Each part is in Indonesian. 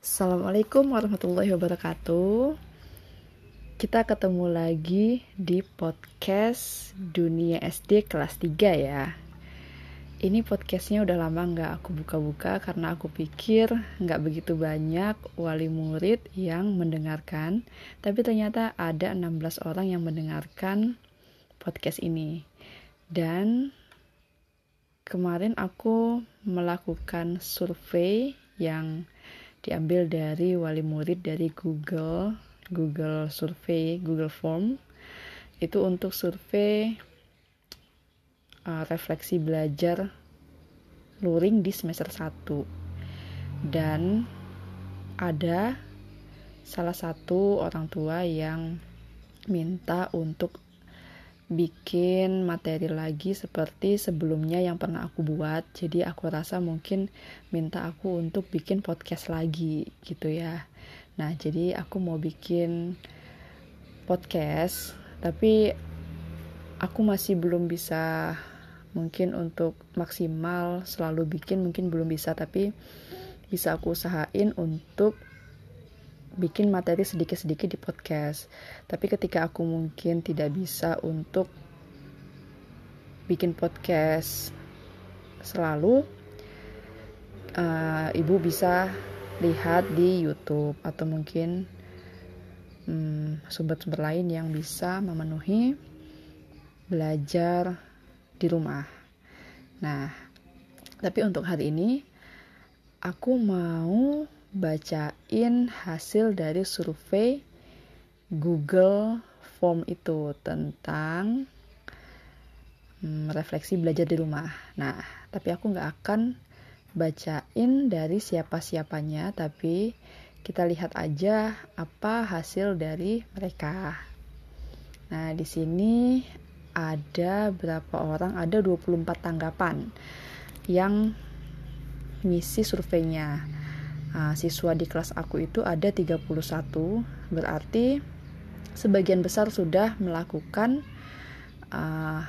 Assalamualaikum warahmatullahi wabarakatuh. Kita ketemu lagi di podcast Dunia SD kelas 3 ya. Ini podcastnya udah lama nggak aku buka-buka karena aku pikir nggak begitu banyak wali murid yang mendengarkan. Tapi ternyata ada 16 orang yang mendengarkan podcast ini. Dan kemarin aku melakukan survei yang diambil dari wali murid dari Google Google Survey Google Form. Itu untuk survei uh, refleksi belajar luring di semester 1 dan ada salah satu orang tua yang minta untuk bikin materi lagi seperti sebelumnya yang pernah aku buat. Jadi aku rasa mungkin minta aku untuk bikin podcast lagi gitu ya. Nah, jadi aku mau bikin podcast tapi aku masih belum bisa mungkin untuk maksimal selalu bikin mungkin belum bisa tapi bisa aku usahain untuk bikin materi sedikit-sedikit di podcast. Tapi ketika aku mungkin tidak bisa untuk bikin podcast selalu, uh, ibu bisa lihat di YouTube atau mungkin hmm, sumber-sumber um, lain yang bisa memenuhi belajar di rumah. Nah, tapi untuk hari ini aku mau bacain hasil dari survei Google Form itu tentang hmm, refleksi belajar di rumah. Nah, tapi aku nggak akan bacain dari siapa-siapanya, tapi kita lihat aja apa hasil dari mereka. Nah, di sini ada berapa orang? Ada 24 tanggapan yang ngisi surveinya uh, siswa di kelas aku itu ada 31 berarti sebagian besar sudah melakukan uh,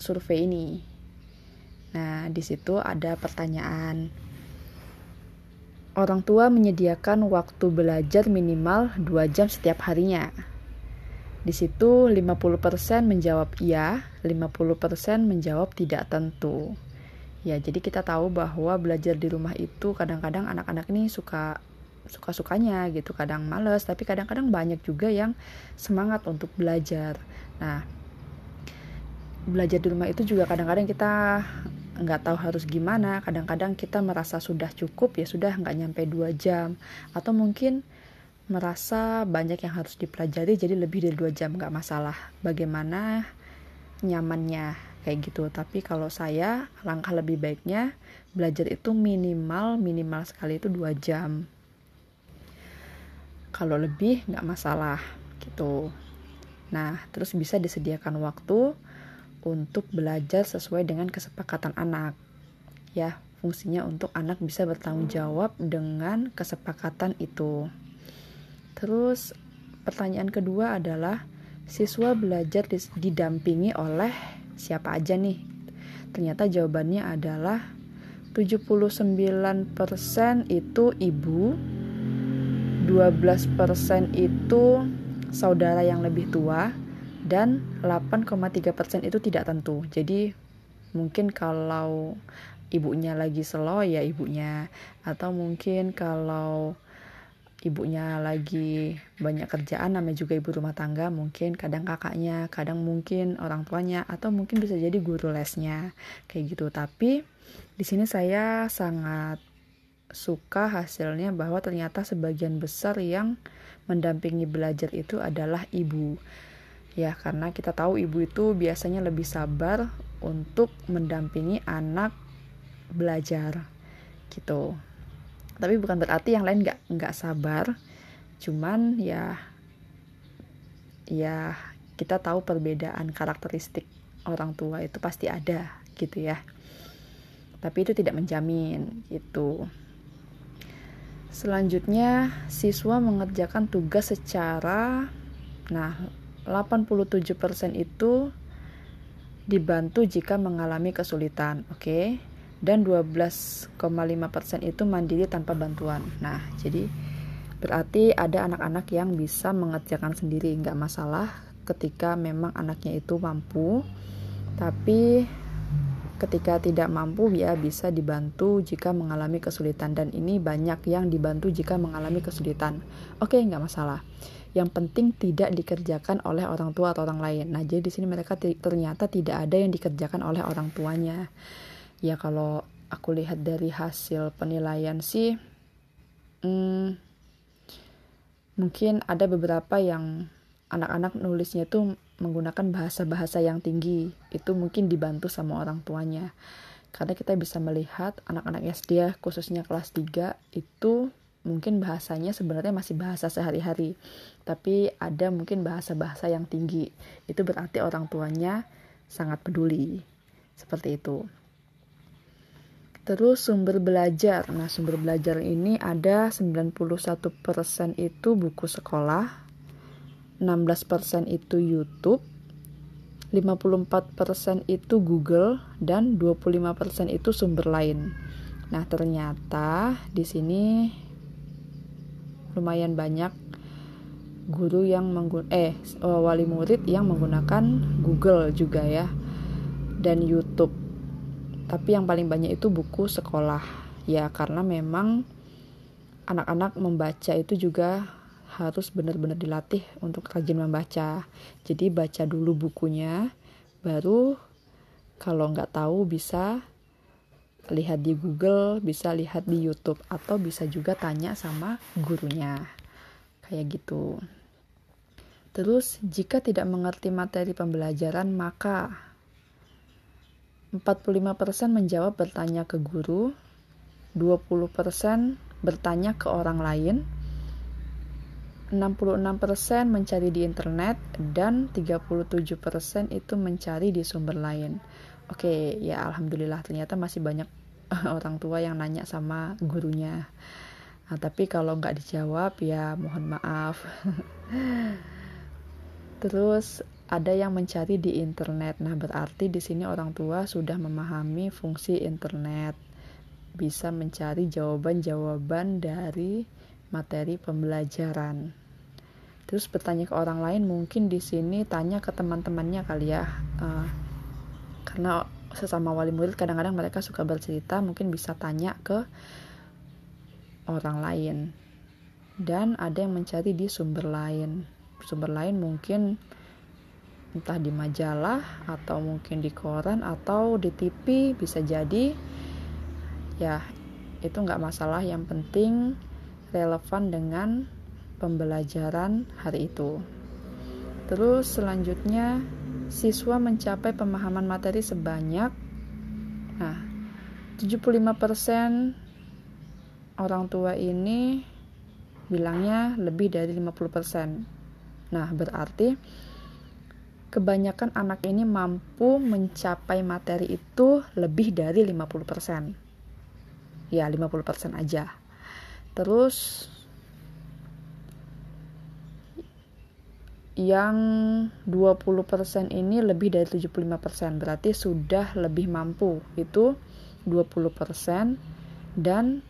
survei ini. Nah di situ ada pertanyaan. Orang tua menyediakan waktu belajar minimal 2 jam setiap harinya. Di situ 50% menjawab iya, 50% menjawab tidak tentu. Ya, jadi kita tahu bahwa belajar di rumah itu kadang-kadang anak-anak ini suka suka-sukanya gitu, kadang males, tapi kadang-kadang banyak juga yang semangat untuk belajar. Nah, belajar di rumah itu juga kadang-kadang kita nggak tahu harus gimana, kadang-kadang kita merasa sudah cukup ya sudah nggak nyampe dua jam, atau mungkin merasa banyak yang harus dipelajari jadi lebih dari dua jam nggak masalah. Bagaimana nyamannya kayak gitu. Tapi kalau saya langkah lebih baiknya belajar itu minimal minimal sekali itu dua jam. Kalau lebih nggak masalah gitu. Nah terus bisa disediakan waktu untuk belajar sesuai dengan kesepakatan anak. Ya fungsinya untuk anak bisa bertanggung jawab dengan kesepakatan itu. Terus pertanyaan kedua adalah siswa belajar didampingi oleh siapa aja nih? Ternyata jawabannya adalah 79% itu ibu, 12% itu saudara yang lebih tua, dan 8,3% itu tidak tentu. Jadi mungkin kalau ibunya lagi slow ya ibunya atau mungkin kalau ibunya lagi banyak kerjaan namanya juga ibu rumah tangga mungkin kadang kakaknya kadang mungkin orang tuanya atau mungkin bisa jadi guru lesnya kayak gitu. Tapi di sini saya sangat suka hasilnya bahwa ternyata sebagian besar yang mendampingi belajar itu adalah ibu. Ya karena kita tahu ibu itu biasanya lebih sabar untuk mendampingi anak belajar gitu tapi bukan berarti yang lain nggak nggak sabar. Cuman ya ya kita tahu perbedaan karakteristik orang tua itu pasti ada gitu ya. Tapi itu tidak menjamin itu selanjutnya siswa mengerjakan tugas secara nah 87% itu dibantu jika mengalami kesulitan oke? okay? Dan 12,5% itu mandiri tanpa bantuan. Nah, jadi berarti ada anak-anak yang bisa mengerjakan sendiri, nggak masalah ketika memang anaknya itu mampu, tapi ketika tidak mampu ya bisa dibantu jika mengalami kesulitan dan ini banyak yang dibantu jika mengalami kesulitan. Oke, nggak masalah. Yang penting tidak dikerjakan oleh orang tua atau orang lain. Nah, jadi di sini mereka ternyata tidak ada yang dikerjakan oleh orang tuanya ya kalau aku lihat dari hasil penilaian sih hmm, mungkin ada beberapa yang anak-anak nulisnya itu menggunakan bahasa-bahasa yang tinggi. Itu mungkin dibantu sama orang tuanya. Karena kita bisa melihat anak-anak SD khususnya kelas 3 itu mungkin bahasanya sebenarnya masih bahasa sehari-hari. Tapi ada mungkin bahasa-bahasa yang tinggi. Itu berarti orang tuanya sangat peduli. Seperti itu Terus sumber belajar. Nah, sumber belajar ini ada 91% itu buku sekolah, 16% itu YouTube, 54% itu Google dan 25% itu sumber lain. Nah, ternyata di sini lumayan banyak guru yang menggun eh wali murid yang menggunakan Google juga ya dan YouTube tapi yang paling banyak itu buku sekolah. Ya karena memang anak-anak membaca itu juga harus benar-benar dilatih untuk rajin membaca. Jadi baca dulu bukunya baru kalau nggak tahu bisa lihat di Google bisa lihat di YouTube atau bisa juga tanya sama gurunya. Kayak gitu. Terus jika tidak mengerti materi pembelajaran maka 45% menjawab bertanya ke guru, 20% bertanya ke orang lain, 66% mencari di internet, dan 37% itu mencari di sumber lain. Oke, ya alhamdulillah ternyata masih banyak orang tua yang nanya sama gurunya. Nah, tapi kalau nggak dijawab ya mohon maaf. Terus ada yang mencari di internet. Nah, berarti di sini orang tua sudah memahami fungsi internet, bisa mencari jawaban-jawaban dari materi pembelajaran. Terus bertanya ke orang lain, mungkin di sini tanya ke teman-temannya kali ya, uh, karena sesama wali murid kadang-kadang mereka suka bercerita, mungkin bisa tanya ke orang lain. Dan ada yang mencari di sumber lain. Sumber lain mungkin entah di majalah atau mungkin di koran atau di TV bisa jadi ya itu nggak masalah yang penting relevan dengan pembelajaran hari itu terus selanjutnya siswa mencapai pemahaman materi sebanyak nah 75% orang tua ini bilangnya lebih dari 50%. Nah, berarti kebanyakan anak ini mampu mencapai materi itu lebih dari 50%. Ya, 50% aja. Terus yang 20% ini lebih dari 75%, berarti sudah lebih mampu. Itu 20% dan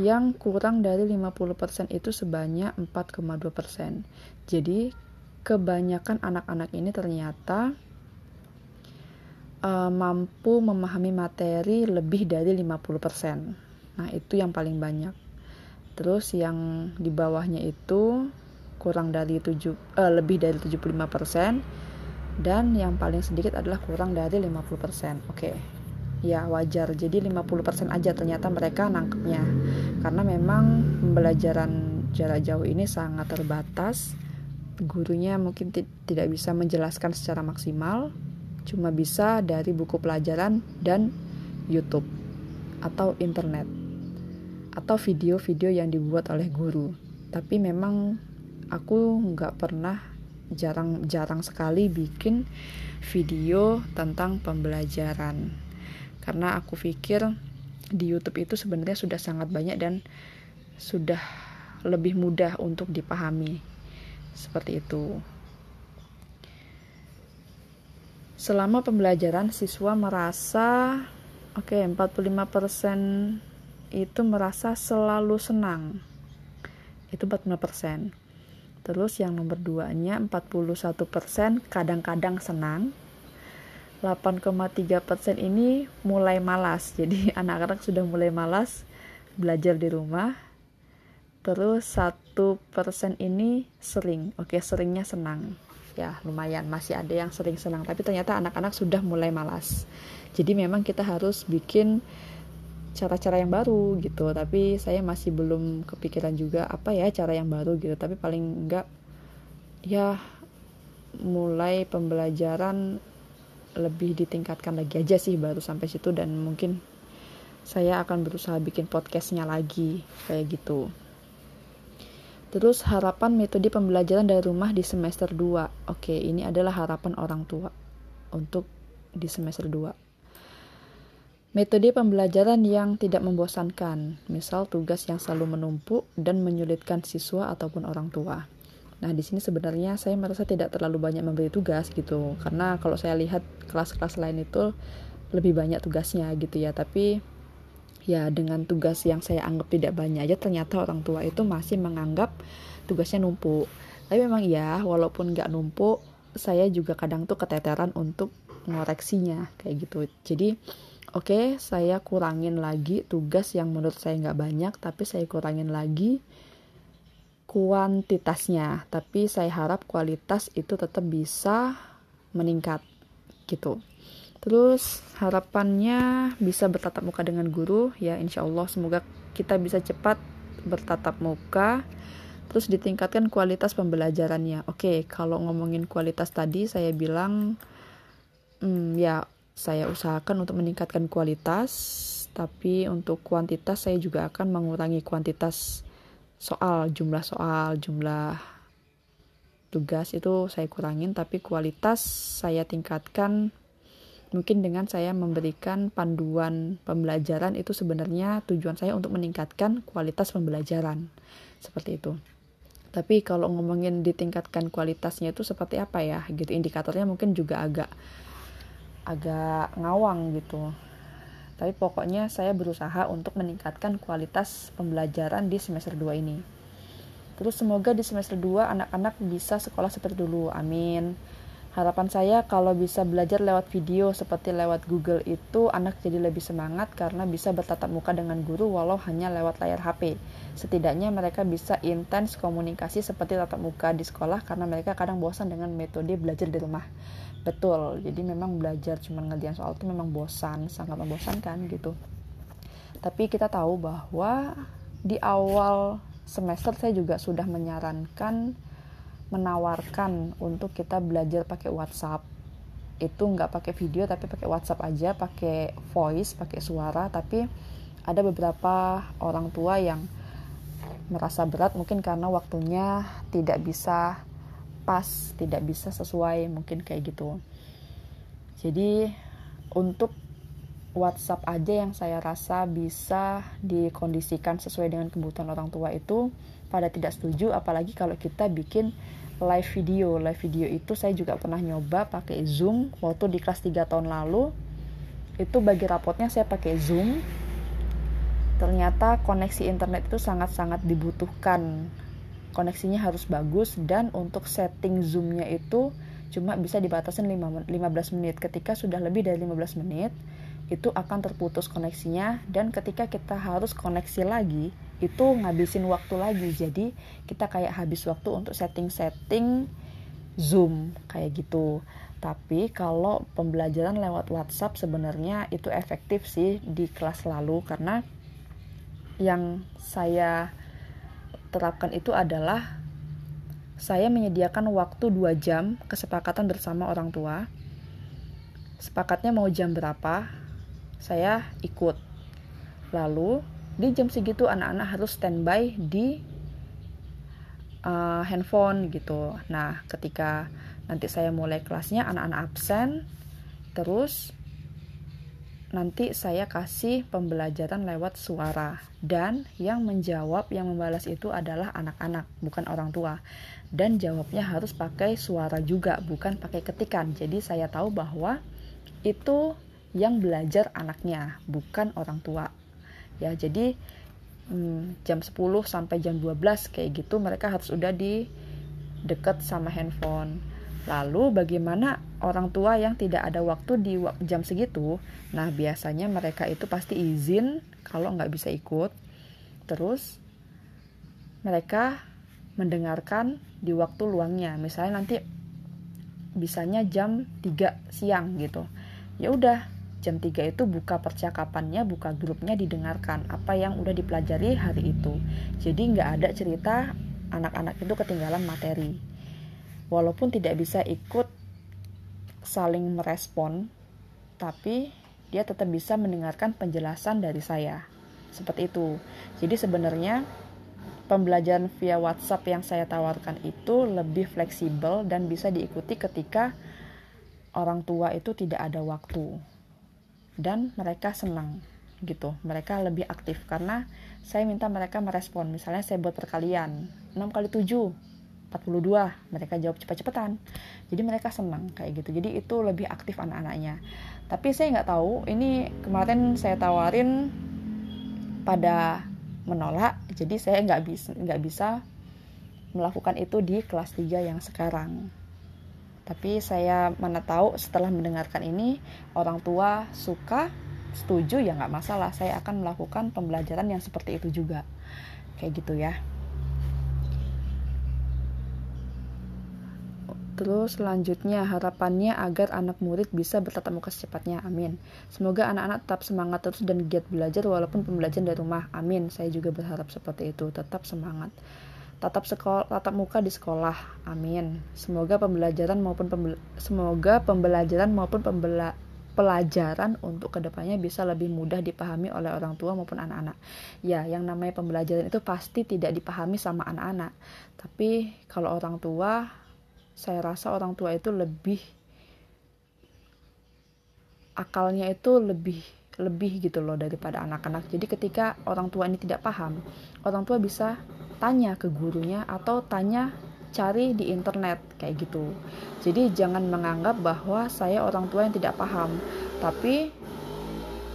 yang kurang dari 50% itu sebanyak 4,2%. Jadi kebanyakan anak-anak ini ternyata uh, mampu memahami materi lebih dari 50%. Nah, itu yang paling banyak. Terus yang di bawahnya itu kurang dari 7 uh, eh, lebih dari 75% dan yang paling sedikit adalah kurang dari 50%. Oke. Okay. Ya, wajar. Jadi 50% aja ternyata mereka nangkepnya. Karena memang pembelajaran jarak jauh ini sangat terbatas gurunya mungkin tidak bisa menjelaskan secara maksimal, cuma bisa dari buku pelajaran dan YouTube atau internet atau video-video yang dibuat oleh guru. Tapi memang aku nggak pernah jarang-jarang sekali bikin video tentang pembelajaran karena aku pikir di YouTube itu sebenarnya sudah sangat banyak dan sudah lebih mudah untuk dipahami seperti itu. Selama pembelajaran, siswa merasa Oke, okay, 45% itu merasa selalu senang. Itu 45%. Terus yang nomor 2-nya 41% kadang-kadang senang. 8,3% ini mulai malas. Jadi anak-anak sudah mulai malas belajar di rumah. Terus 1% ini sering. Oke, seringnya senang. Ya, lumayan. Masih ada yang sering senang, tapi ternyata anak-anak sudah mulai malas. Jadi memang kita harus bikin cara-cara yang baru gitu. Tapi saya masih belum kepikiran juga apa ya cara yang baru gitu. Tapi paling enggak ya mulai pembelajaran lebih ditingkatkan lagi aja sih baru sampai situ. Dan mungkin saya akan berusaha bikin podcastnya lagi. Kayak gitu terus harapan metode pembelajaran dari rumah di semester 2 oke ini adalah harapan orang tua untuk di semester 2 Metode pembelajaran yang tidak membosankan, misal tugas yang selalu menumpuk dan menyulitkan siswa ataupun orang tua. Nah, di sini sebenarnya saya merasa tidak terlalu banyak memberi tugas gitu, karena kalau saya lihat kelas-kelas lain itu lebih banyak tugasnya gitu ya, tapi ya dengan tugas yang saya anggap tidak banyak aja ternyata orang tua itu masih menganggap tugasnya numpuk. Tapi memang ya, walaupun nggak numpuk, saya juga kadang tuh keteteran untuk ngoreksinya kayak gitu. Jadi oke okay, saya kurangin lagi tugas yang menurut saya nggak banyak tapi saya kurangin lagi kuantitasnya tapi saya harap kualitas itu tetap bisa meningkat gitu terus harapannya bisa bertatap muka dengan guru. Ya insya Allah semoga kita bisa cepat bertatap muka. Terus ditingkatkan kualitas pembelajarannya. Oke kalau ngomongin kualitas tadi saya bilang hmm, ya saya usahakan untuk meningkatkan kualitas, tapi untuk kuantitas saya juga akan mengurangi kuantitas soal, jumlah soal, jumlah tugas itu saya kurangin, tapi kualitas saya tingkatkan mungkin dengan saya memberikan panduan pembelajaran itu sebenarnya tujuan saya untuk meningkatkan kualitas pembelajaran. Seperti itu. Tapi kalau ngomongin ditingkatkan kualitasnya itu seperti apa ya? Gitu indikatornya mungkin juga agak agak ngawang gitu. Tapi pokoknya saya berusaha untuk meningkatkan kualitas pembelajaran di semester 2 ini. Terus semoga di semester 2 anak-anak bisa sekolah seperti dulu. Amin Harapan saya kalau bisa belajar lewat video seperti lewat Google itu anak jadi lebih semangat karena bisa bertatap muka dengan guru walau hanya lewat layar HP. Setidaknya mereka bisa intens komunikasi seperti tatap muka di sekolah karena mereka kadang bosan dengan metode belajar di rumah. Betul, jadi memang belajar cuma ngerjain soal itu memang bosan, sangat membosankan gitu. Tapi kita tahu bahwa di awal semester saya juga sudah menyarankan menawarkan untuk kita belajar pakai WhatsApp. Itu nggak pakai video tapi pakai WhatsApp aja pakai voice pakai suara. Tapi ada beberapa orang tua yang merasa berat mungkin karena waktunya tidak bisa pas tidak bisa sesuai mungkin kayak gitu. Jadi untuk WhatsApp aja yang saya rasa bisa dikondisikan sesuai dengan kebutuhan orang tua itu pada tidak setuju apalagi kalau kita bikin live video. Live video itu saya juga pernah nyoba pakai zoom waktu di kelas 3 tahun lalu. Itu bagi rapotnya saya pakai zoom. Ternyata koneksi internet itu sangat-sangat dibutuhkan. Koneksinya harus bagus dan untuk setting zoomnya itu cuma bisa dibatasin 15 menit. Ketika sudah lebih dari 15 menit itu akan terputus koneksinya dan ketika kita harus koneksi lagi itu ngabisin waktu lagi. Jadi kita kayak habis waktu untuk setting-setting zoom kayak gitu. Tapi kalau pembelajaran lewat WhatsApp sebenarnya itu efektif sih di kelas lalu. Karena yang saya terapkan itu adalah saya menyediakan waktu 2 jam kesepakatan bersama orang tua. Sepakatnya mau jam berapa saya ikut. Lalu di jam segitu anak-anak harus standby di uh, handphone gitu. Nah ketika nanti saya mulai kelasnya anak-anak absen terus nanti saya kasih pembelajaran lewat suara. Dan yang menjawab yang membalas itu adalah anak-anak bukan orang tua. Dan jawabnya harus pakai suara juga bukan pakai ketikan. Jadi saya tahu bahwa itu yang belajar anaknya, bukan orang tua. Ya, jadi hmm, jam 10 sampai jam 12 kayak gitu mereka harus udah di dekat sama handphone. Lalu bagaimana orang tua yang tidak ada waktu di jam segitu? Nah biasanya mereka itu pasti izin kalau nggak bisa ikut. Terus mereka mendengarkan di waktu luangnya. Misalnya nanti bisanya jam 3 siang gitu. Ya udah, jam 3 itu buka percakapannya, buka grupnya didengarkan apa yang udah dipelajari hari itu. Jadi nggak ada cerita anak-anak itu ketinggalan materi. Walaupun tidak bisa ikut saling merespon, tapi dia tetap bisa mendengarkan penjelasan dari saya. Seperti itu. Jadi sebenarnya pembelajaran via WhatsApp yang saya tawarkan itu lebih fleksibel dan bisa diikuti ketika orang tua itu tidak ada waktu dan mereka senang gitu. Mereka lebih aktif karena saya minta mereka merespon. Misalnya saya buat perkalian 6 kali 7 42 mereka jawab cepat-cepatan. Jadi mereka senang kayak gitu. Jadi itu lebih aktif anak-anaknya. Tapi saya nggak tahu ini kemarin saya tawarin pada menolak jadi saya nggak bisa nggak bisa melakukan itu di kelas 3 yang sekarang tapi saya mana tahu setelah mendengarkan ini orang tua suka setuju ya nggak masalah saya akan melakukan pembelajaran yang seperti itu juga kayak gitu ya Terus selanjutnya harapannya agar anak murid bisa bertatap muka secepatnya. Amin. Semoga anak-anak tetap semangat terus dan giat belajar walaupun pembelajaran dari rumah. Amin. Saya juga berharap seperti itu. Tetap semangat. Tatap sekolah, tatap muka di sekolah. Amin. Semoga pembelajaran maupun pembela semoga pembelajaran maupun pembela pelajaran untuk ke depannya bisa lebih mudah dipahami oleh orang tua maupun anak-anak. Ya, yang namanya pembelajaran itu pasti tidak dipahami sama anak-anak. Tapi kalau orang tua saya rasa orang tua itu lebih akalnya itu lebih lebih gitu loh daripada anak-anak. Jadi ketika orang tua ini tidak paham, orang tua bisa tanya ke gurunya atau tanya cari di internet kayak gitu. Jadi jangan menganggap bahwa saya orang tua yang tidak paham, tapi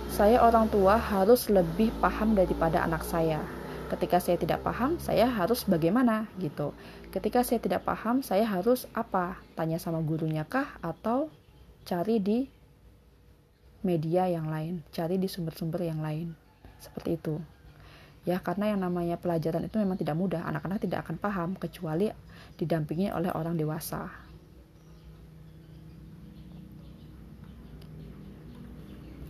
saya orang tua harus lebih paham daripada anak saya. Ketika saya tidak paham, saya harus bagaimana gitu. Ketika saya tidak paham, saya harus apa? Tanya sama gurunya kah atau cari di media yang lain, cari di sumber-sumber yang lain. Seperti itu. Ya, karena yang namanya pelajaran itu memang tidak mudah. Anak-anak tidak akan paham kecuali didampingi oleh orang dewasa.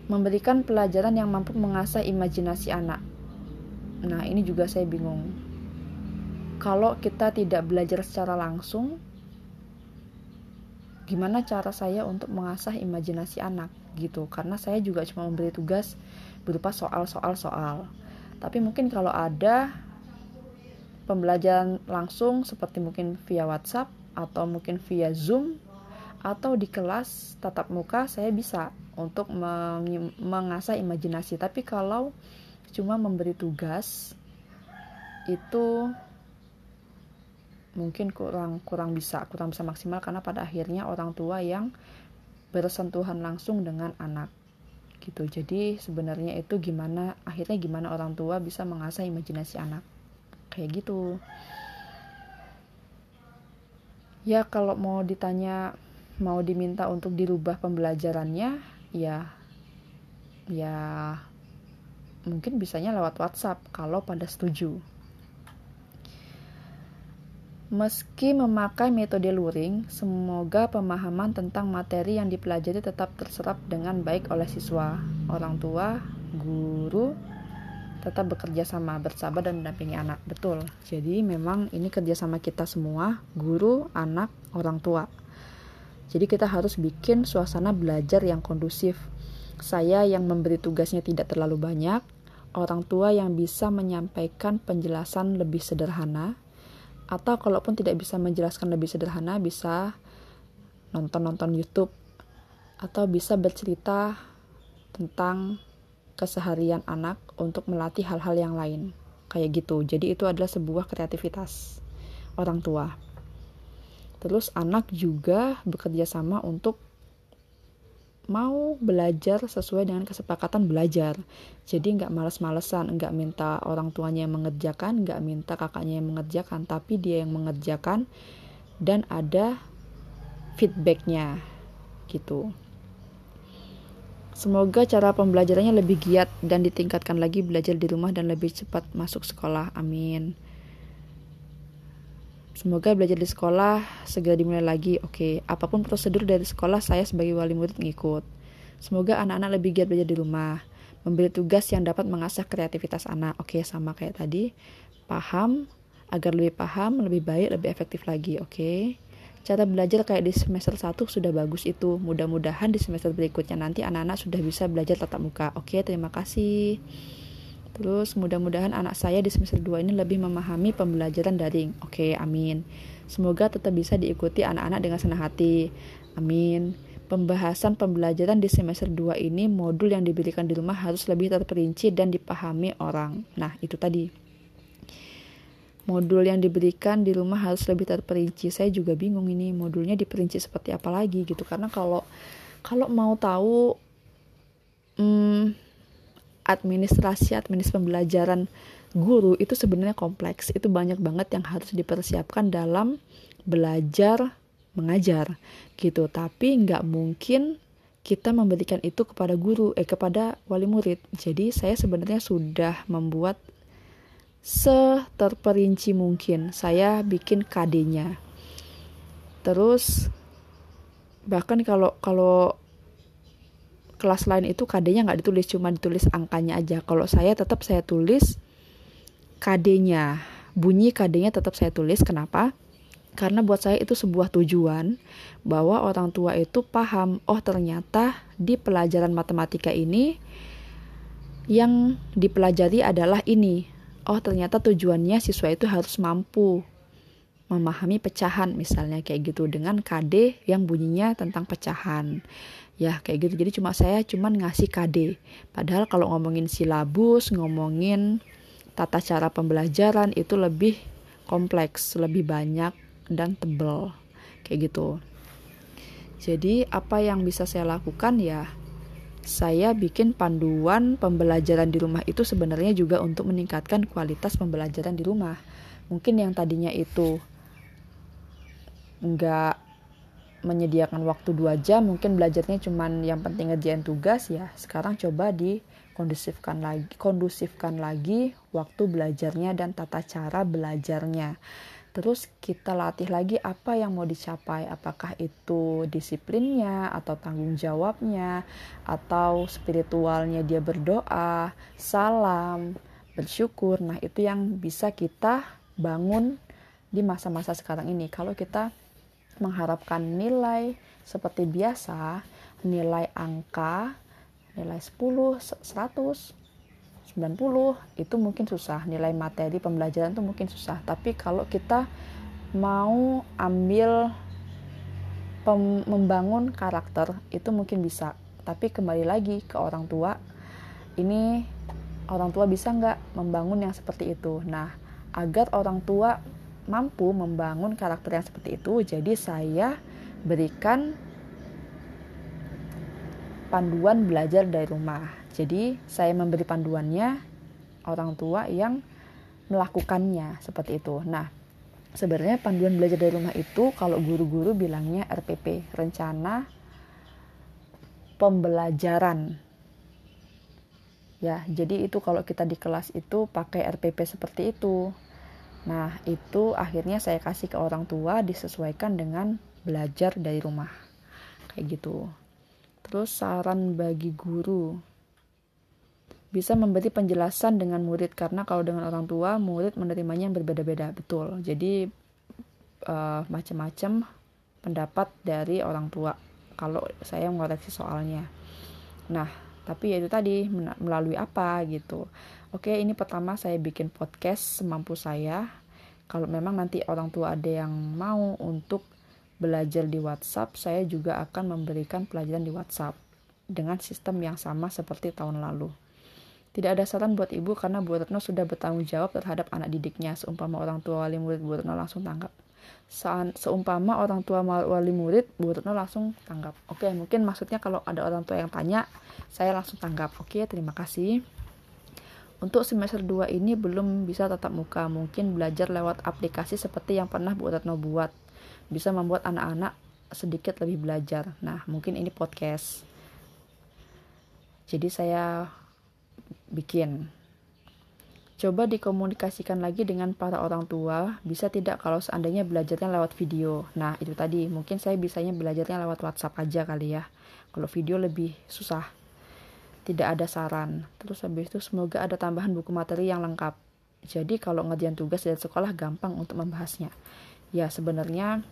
Memberikan pelajaran yang mampu mengasah imajinasi anak Nah, ini juga saya bingung. Kalau kita tidak belajar secara langsung, gimana cara saya untuk mengasah imajinasi anak gitu? Karena saya juga cuma memberi tugas berupa soal-soal soal. Tapi mungkin kalau ada pembelajaran langsung seperti mungkin via WhatsApp atau mungkin via Zoom atau di kelas tatap muka saya bisa untuk mengasah imajinasi. Tapi kalau cuma memberi tugas itu mungkin kurang kurang bisa kurang bisa maksimal karena pada akhirnya orang tua yang bersentuhan langsung dengan anak gitu. Jadi sebenarnya itu gimana akhirnya gimana orang tua bisa mengasah imajinasi anak. Kayak gitu. Ya kalau mau ditanya mau diminta untuk dirubah pembelajarannya ya ya mungkin bisanya lewat WhatsApp kalau pada setuju. Meski memakai metode luring, semoga pemahaman tentang materi yang dipelajari tetap terserap dengan baik oleh siswa, orang tua, guru, tetap bekerja sama, bersabar dan mendampingi anak. Betul. Jadi memang ini kerjasama kita semua, guru, anak, orang tua. Jadi kita harus bikin suasana belajar yang kondusif. Saya yang memberi tugasnya tidak terlalu banyak, orang tua yang bisa menyampaikan penjelasan lebih sederhana atau kalaupun tidak bisa menjelaskan lebih sederhana bisa nonton-nonton YouTube. Atau bisa bercerita tentang keseharian anak untuk melatih hal-hal yang lain. Kayak gitu. Jadi itu adalah sebuah kreativitas orang tua. Terus anak juga bekerja sama untuk mau belajar sesuai dengan kesepakatan belajar. Jadi nggak males-malesan, nggak minta orang tuanya yang mengerjakan, nggak minta kakaknya yang mengerjakan, tapi dia yang mengerjakan dan ada feedbacknya gitu. Semoga cara pembelajarannya lebih giat dan ditingkatkan lagi belajar di rumah dan lebih cepat masuk sekolah. Amin. Semoga belajar di sekolah segera dimulai lagi. Oke, apa pun prosedur dari sekolah, saya sebagai wali murid ngikut. Semoga anak-anak lebih giat belajar di rumah. Memberi tugas yang dapat mengasah kreativitas anak. Oke, sama kayak tadi. Paham, agar lebih paham, lebih baik, lebih efektif lagi. Oke. Cara belajar kayak di semester 1 sudah bagus itu. Mudah-mudahan di semester berikutnya nanti anak-anak sudah bisa belajar tatap muka. Oke, terima kasih. Terus mudah-mudahan anak saya di semester 2 ini lebih memahami pembelajaran daring. Oke, amin. Semoga tetap bisa diikuti anak-anak dengan senang hati. Amin. Pembahasan pembelajaran di semester 2 ini modul yang diberikan di rumah harus lebih terperinci dan dipahami orang. Nah, itu tadi. Modul yang diberikan di rumah harus lebih terperinci. Saya juga bingung ini modulnya diperinci seperti apa lagi gitu. Karena kalau kalau mau tahu hmm, administrasi administrasi pembelajaran guru itu sebenarnya kompleks. Itu banyak banget yang harus dipersiapkan dalam belajar mengajar gitu. Tapi nggak mungkin kita memberikan itu kepada guru eh kepada wali murid. Jadi saya sebenarnya sudah membuat seterperinci mungkin. Saya bikin KD-nya terus bahkan kalau kalau kelas lain itu KD-nya nggak ditulis cuma ditulis angkanya aja. Kalau saya tetap saya tulis KD-nya bunyi KD-nya tetap saya tulis. Kenapa? Karena buat saya itu sebuah tujuan bahwa orang tua itu paham oh ternyata di pelajaran matematika ini yang dipelajari adalah ini. Oh ternyata tujuannya siswa itu harus mampu memahami pecahan misalnya kayak gitu dengan KD yang bunyinya tentang pecahan ya kayak gitu. Jadi cuma saya cuman ngasih KD padahal kalau ngomongin silabus ngomongin tata cara pembelajaran itu lebih kompleks lebih banyak dan tebel. Kayak gitu. Jadi apa yang bisa saya lakukan? Ya saya bikin panduan pembelajaran di rumah itu sebenarnya juga untuk meningkatkan kualitas pembelajaran di rumah. Mungkin yang tadinya itu nggak menyediakan waktu dua jam mungkin belajarnya cuman yang penting ngerjain tugas ya sekarang coba di kondusifkan lagi kondusifkan lagi waktu belajarnya dan tata cara belajarnya. Terus kita latih lagi apa yang mau dicapai apakah itu disiplinnya atau tanggung jawabnya atau spiritualnya dia berdoa salam bersyukur. Nah itu yang bisa kita bangun di masa-masa sekarang ini. Kalau kita mengharapkan nilai seperti biasa, nilai angka, nilai 10, 100, 90 itu mungkin susah, nilai materi pembelajaran itu mungkin susah. Tapi kalau kita mau ambil membangun karakter itu mungkin bisa. Tapi kembali lagi ke orang tua, ini orang tua bisa nggak membangun yang seperti itu. Nah, agar orang tua mampu membangun karakter yang seperti itu jadi saya berikan panduan belajar dari rumah. Jadi saya memberi panduannya orang tua yang melakukannya seperti itu. Nah sebenarnya panduan belajar dari rumah itu kalau guru-guru bilangnya RPP rencana pembelajaran. Ya jadi itu kalau kita di kelas itu pakai RPP seperti itu Nah, itu akhirnya saya kasih ke orang tua disesuaikan dengan belajar dari rumah. Kayak gitu. Terus saran bagi guru bisa memberi penjelasan dengan murid karena kalau dengan orang tua murid menerimanya yang berbeda-beda betul jadi uh, macam-macam pendapat dari orang tua kalau saya mengoreksi soalnya nah tapi ya itu tadi melalui apa gitu Oke, ini pertama saya bikin podcast semampu saya. Kalau memang nanti orang tua ada yang mau untuk belajar di WhatsApp, saya juga akan memberikan pelajaran di WhatsApp dengan sistem yang sama seperti tahun lalu. Tidak ada saran buat ibu karena Bu Retno sudah bertanggung jawab terhadap anak didiknya. Seumpama orang tua wali murid Bu Retno langsung tanggap. Seumpama orang tua wali murid Bu Retno langsung tanggap. Oke mungkin maksudnya kalau ada orang tua yang tanya saya langsung tanggap. Oke terima kasih. Untuk semester 2 ini belum bisa tatap muka. Mungkin belajar lewat aplikasi seperti yang pernah Bu Retno buat. Bisa membuat anak-anak sedikit lebih belajar. Nah mungkin ini podcast. Jadi saya bikin Coba dikomunikasikan lagi dengan para orang tua, bisa tidak kalau seandainya belajarnya lewat video. Nah, itu tadi, mungkin saya bisanya belajarnya lewat WhatsApp aja kali ya. Kalau video lebih susah. Tidak ada saran. Terus habis itu semoga ada tambahan buku materi yang lengkap. Jadi kalau ngerjain tugas dari sekolah gampang untuk membahasnya. Ya, sebenarnya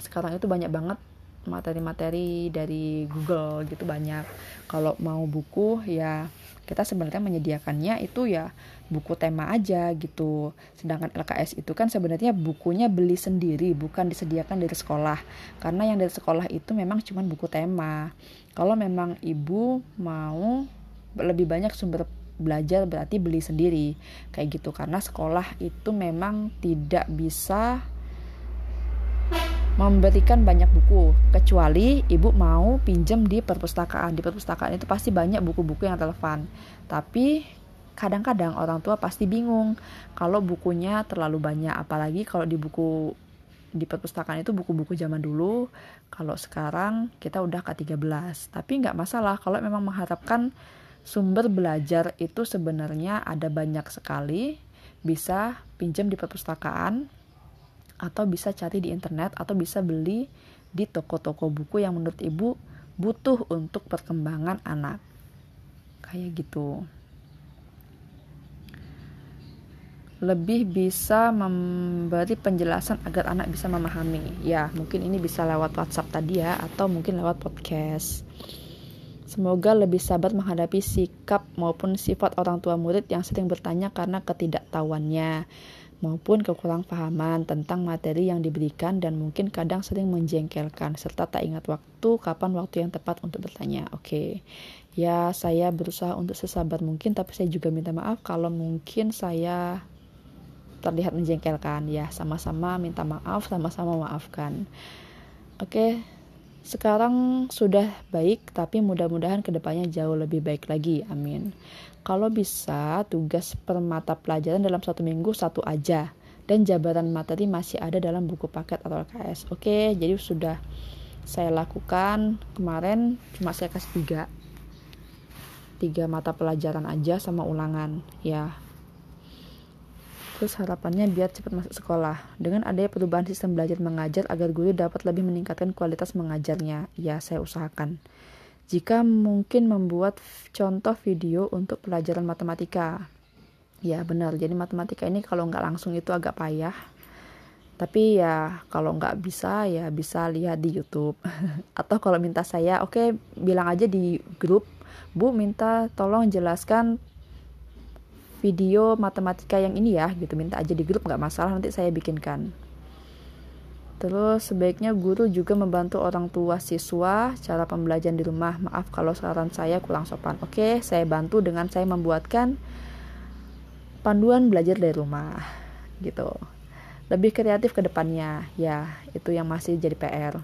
sekarang itu banyak banget materi-materi dari Google gitu banyak. Kalau mau buku ya kita sebenarnya menyediakannya itu ya buku tema aja gitu. Sedangkan LKS itu kan sebenarnya bukunya beli sendiri, bukan disediakan dari sekolah. Karena yang dari sekolah itu memang cuma buku tema. Kalau memang ibu mau lebih banyak sumber belajar berarti beli sendiri kayak gitu karena sekolah itu memang tidak bisa memberikan banyak buku kecuali ibu mau pinjam di perpustakaan. Di perpustakaan itu pasti banyak buku-buku yang relevan. Tapi kadang-kadang orang tua pasti bingung kalau bukunya terlalu banyak. Apalagi kalau di buku di perpustakaan itu buku-buku zaman dulu. Kalau sekarang kita udah ke 13 tapi nggak masalah kalau memang mengharapkan sumber belajar itu sebenarnya ada banyak sekali bisa pinjam di perpustakaan atau bisa cari di internet atau bisa beli di toko-toko buku yang menurut ibu butuh untuk perkembangan anak. Kayak gitu. Lebih bisa memberi penjelasan agar anak bisa memahami. Ya mungkin ini bisa lewat WhatsApp tadi ya atau mungkin lewat podcast. Semoga lebih sabar menghadapi sikap maupun sifat orang tua murid yang sering bertanya karena ketidaktahuannya maupun kekurang pahaman tentang materi yang diberikan dan mungkin kadang sering menjengkelkan serta tak ingat waktu kapan waktu yang tepat untuk bertanya. Oke. Okay. Ya, saya berusaha untuk sesabar mungkin tapi saya juga minta maaf kalau mungkin saya terlihat menjengkelkan. Ya, sama-sama minta maaf, sama-sama maafkan. Oke. Okay. Sekarang sudah baik, tapi mudah-mudahan ke depannya jauh lebih baik lagi. Amin. Kalau bisa, tugas per mata pelajaran dalam satu minggu satu aja. Dan jabaran materi masih ada dalam buku paket atau LKS. Oke, jadi sudah saya lakukan. Kemarin cuma saya kasih tiga. Tiga mata pelajaran aja sama ulangan ya. Terus harapannya biar cepat masuk sekolah. Dengan adanya perubahan sistem belajar mengajar agar guru dapat lebih meningkatkan kualitas mengajarnya ya saya usahakan jika mungkin membuat contoh video untuk pelajaran matematika. Ya benar, jadi matematika ini kalau nggak langsung itu agak payah. Tapi ya kalau nggak bisa ya bisa lihat di YouTube. Atau kalau minta saya, oke okay, bilang aja di grup, Bu minta tolong jelaskan video matematika yang ini ya gitu minta aja di grup nggak masalah nanti saya bikinkan Terus sebaiknya guru juga membantu orang tua siswa cara pembelajaran di rumah. Maaf kalau saran saya kurang sopan. Oke, saya bantu dengan saya membuatkan panduan belajar dari rumah gitu. Lebih kreatif ke depannya. Ya, itu yang masih jadi PR.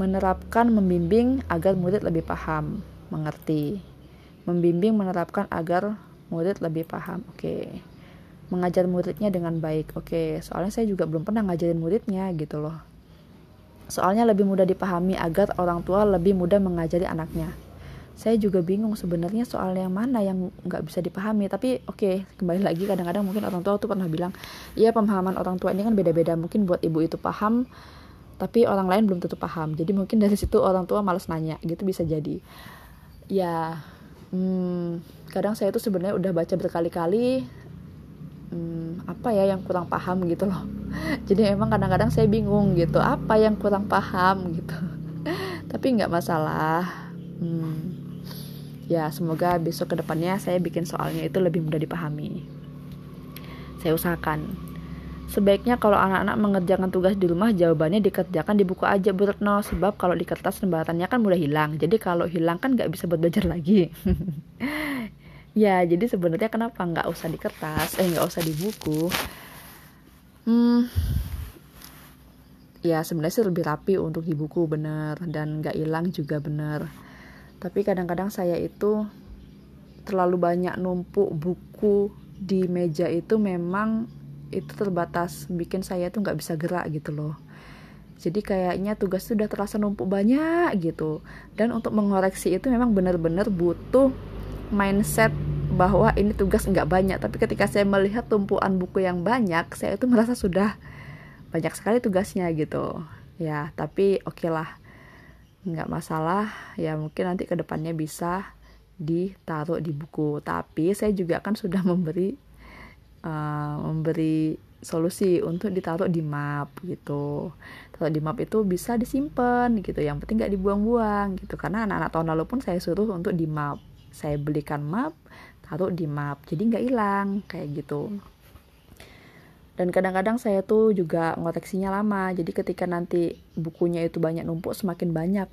Menerapkan membimbing agar murid lebih paham, mengerti. Membimbing menerapkan agar murid lebih paham. Oke mengajar muridnya dengan baik. Oke, soalnya saya juga belum pernah ngajarin muridnya gitu loh. Soalnya lebih mudah dipahami agar orang tua lebih mudah mengajari anaknya. Saya juga bingung sebenarnya soal yang mana yang nggak bisa dipahami. Tapi oke, okay, kembali lagi kadang-kadang mungkin orang tua tuh pernah bilang, iya pemahaman orang tua ini kan beda-beda. Mungkin buat ibu itu paham, tapi orang lain belum tentu paham. Jadi mungkin dari situ orang tua males nanya, gitu bisa jadi. Ya, hmm, kadang saya tuh sebenarnya udah baca berkali-kali hmm, apa ya yang kurang paham gitu loh. Jadi emang kadang-kadang saya bingung gitu apa yang kurang paham gitu. Tapi nggak masalah. Hmm, ya semoga besok ke depannya saya bikin soalnya itu lebih mudah dipahami. Saya usahakan. Sebaiknya kalau anak-anak mengerjakan tugas di rumah jawabannya dikerjakan di buku aja Bu Retno. Sebab kalau di kertas lembarannya kan mudah hilang. Jadi kalau hilang kan nggak bisa buat belajar lagi. ya jadi sebenarnya kenapa nggak usah di kertas eh nggak usah di buku? Hmm, ya sebenarnya sih lebih rapi untuk di buku bener. Dan nggak hilang juga bener. Tapi kadang-kadang saya itu terlalu banyak numpuk buku di meja itu memang itu terbatas bikin saya tuh nggak bisa gerak gitu loh. Jadi kayaknya tugas sudah terasa numpuk banyak gitu. Dan untuk mengoreksi itu memang benar-benar butuh mindset bahwa ini tugas nggak banyak. Tapi ketika saya melihat tumpuan buku yang banyak saya itu merasa sudah banyak sekali tugasnya gitu. Ya tapi oke okay lah nggak masalah. Ya mungkin nanti ke depannya bisa ditaruh di buku. Tapi saya juga kan sudah memberi uh, memberi solusi untuk ditaruh di map gitu. Taruh di map itu bisa disimpan gitu. Yang penting nggak dibuang-buang gitu. Karena anak-anak tahun lalu pun saya suruh untuk di map saya belikan map taruh di map jadi nggak hilang kayak gitu dan kadang-kadang saya tuh juga ngoreksinya lama jadi ketika nanti bukunya itu banyak numpuk semakin banyak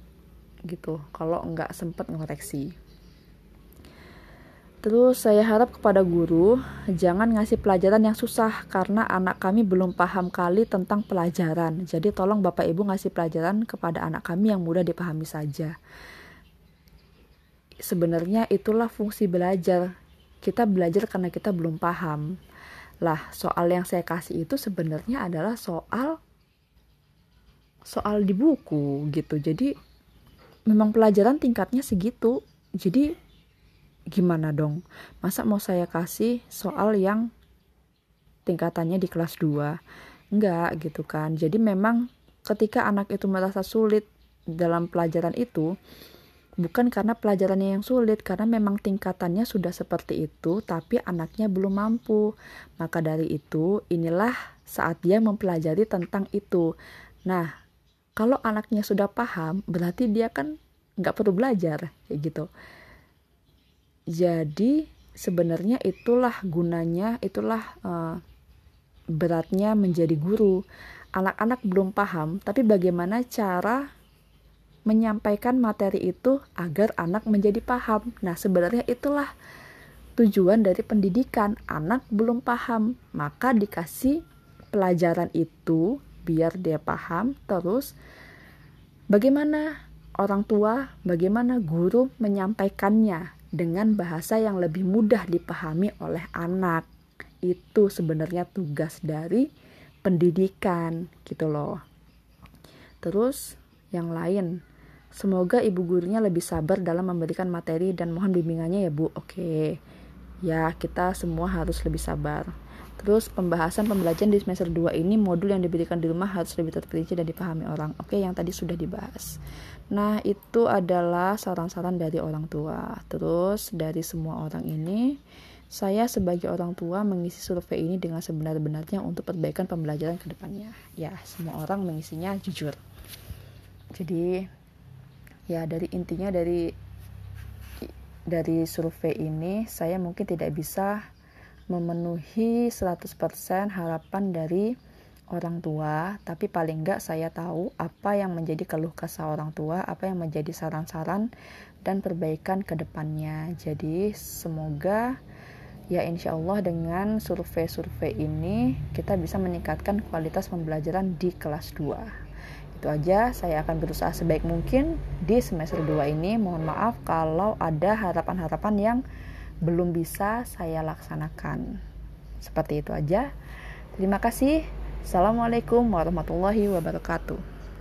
gitu kalau nggak sempet ngoreksi Terus saya harap kepada guru jangan ngasih pelajaran yang susah karena anak kami belum paham kali tentang pelajaran. Jadi tolong Bapak Ibu ngasih pelajaran kepada anak kami yang mudah dipahami saja. Sebenarnya itulah fungsi belajar kita belajar karena kita belum paham. Lah, soal yang saya kasih itu sebenarnya adalah soal soal di buku gitu. Jadi memang pelajaran tingkatnya segitu. Jadi gimana dong? Masa mau saya kasih soal yang tingkatannya di kelas 2? Enggak gitu kan. Jadi memang ketika anak itu merasa sulit dalam pelajaran itu, Bukan karena pelajarannya yang sulit, karena memang tingkatannya sudah seperti itu, tapi anaknya belum mampu. Maka dari itu, inilah saat dia mempelajari tentang itu. Nah, kalau anaknya sudah paham, berarti dia kan nggak perlu belajar, kayak gitu. Jadi, sebenarnya itulah gunanya, itulah uh, beratnya menjadi guru. Anak-anak belum paham, tapi bagaimana cara menyampaikan materi itu agar anak menjadi paham. Nah, sebenarnya itulah tujuan dari pendidikan. Anak belum paham, maka dikasih pelajaran itu biar dia paham. Terus bagaimana orang tua, bagaimana guru menyampaikannya dengan bahasa yang lebih mudah dipahami oleh anak. Itu sebenarnya tugas dari pendidikan gitu loh. Terus yang lain Semoga ibu gurunya lebih sabar dalam memberikan materi dan mohon bimbingannya ya Bu. Oke. Ya, kita semua harus lebih sabar. Terus pembahasan pembelajaran di semester 2 ini modul yang diberikan di rumah harus lebih terperinci dan dipahami orang. Oke, yang tadi sudah dibahas. Nah, itu adalah saran-saran dari orang tua. Terus dari semua orang ini, saya sebagai orang tua mengisi survei ini dengan sebenar-benarnya untuk perbaikan pembelajaran ke depannya. Ya, semua orang mengisinya jujur. Jadi, ya dari intinya dari dari survei ini saya mungkin tidak bisa memenuhi 100% harapan dari orang tua, tapi paling enggak saya tahu apa yang menjadi keluh kesah orang tua, apa yang menjadi saran-saran dan perbaikan ke depannya. Jadi semoga ya insya Allah dengan survei-survei ini kita bisa meningkatkan kualitas pembelajaran di kelas 2 itu aja saya akan berusaha sebaik mungkin di semester 2 ini. Mohon maaf kalau ada harapan-harapan yang belum bisa saya laksanakan. Seperti itu aja. Terima kasih. Assalamualaikum warahmatullahi wabarakatuh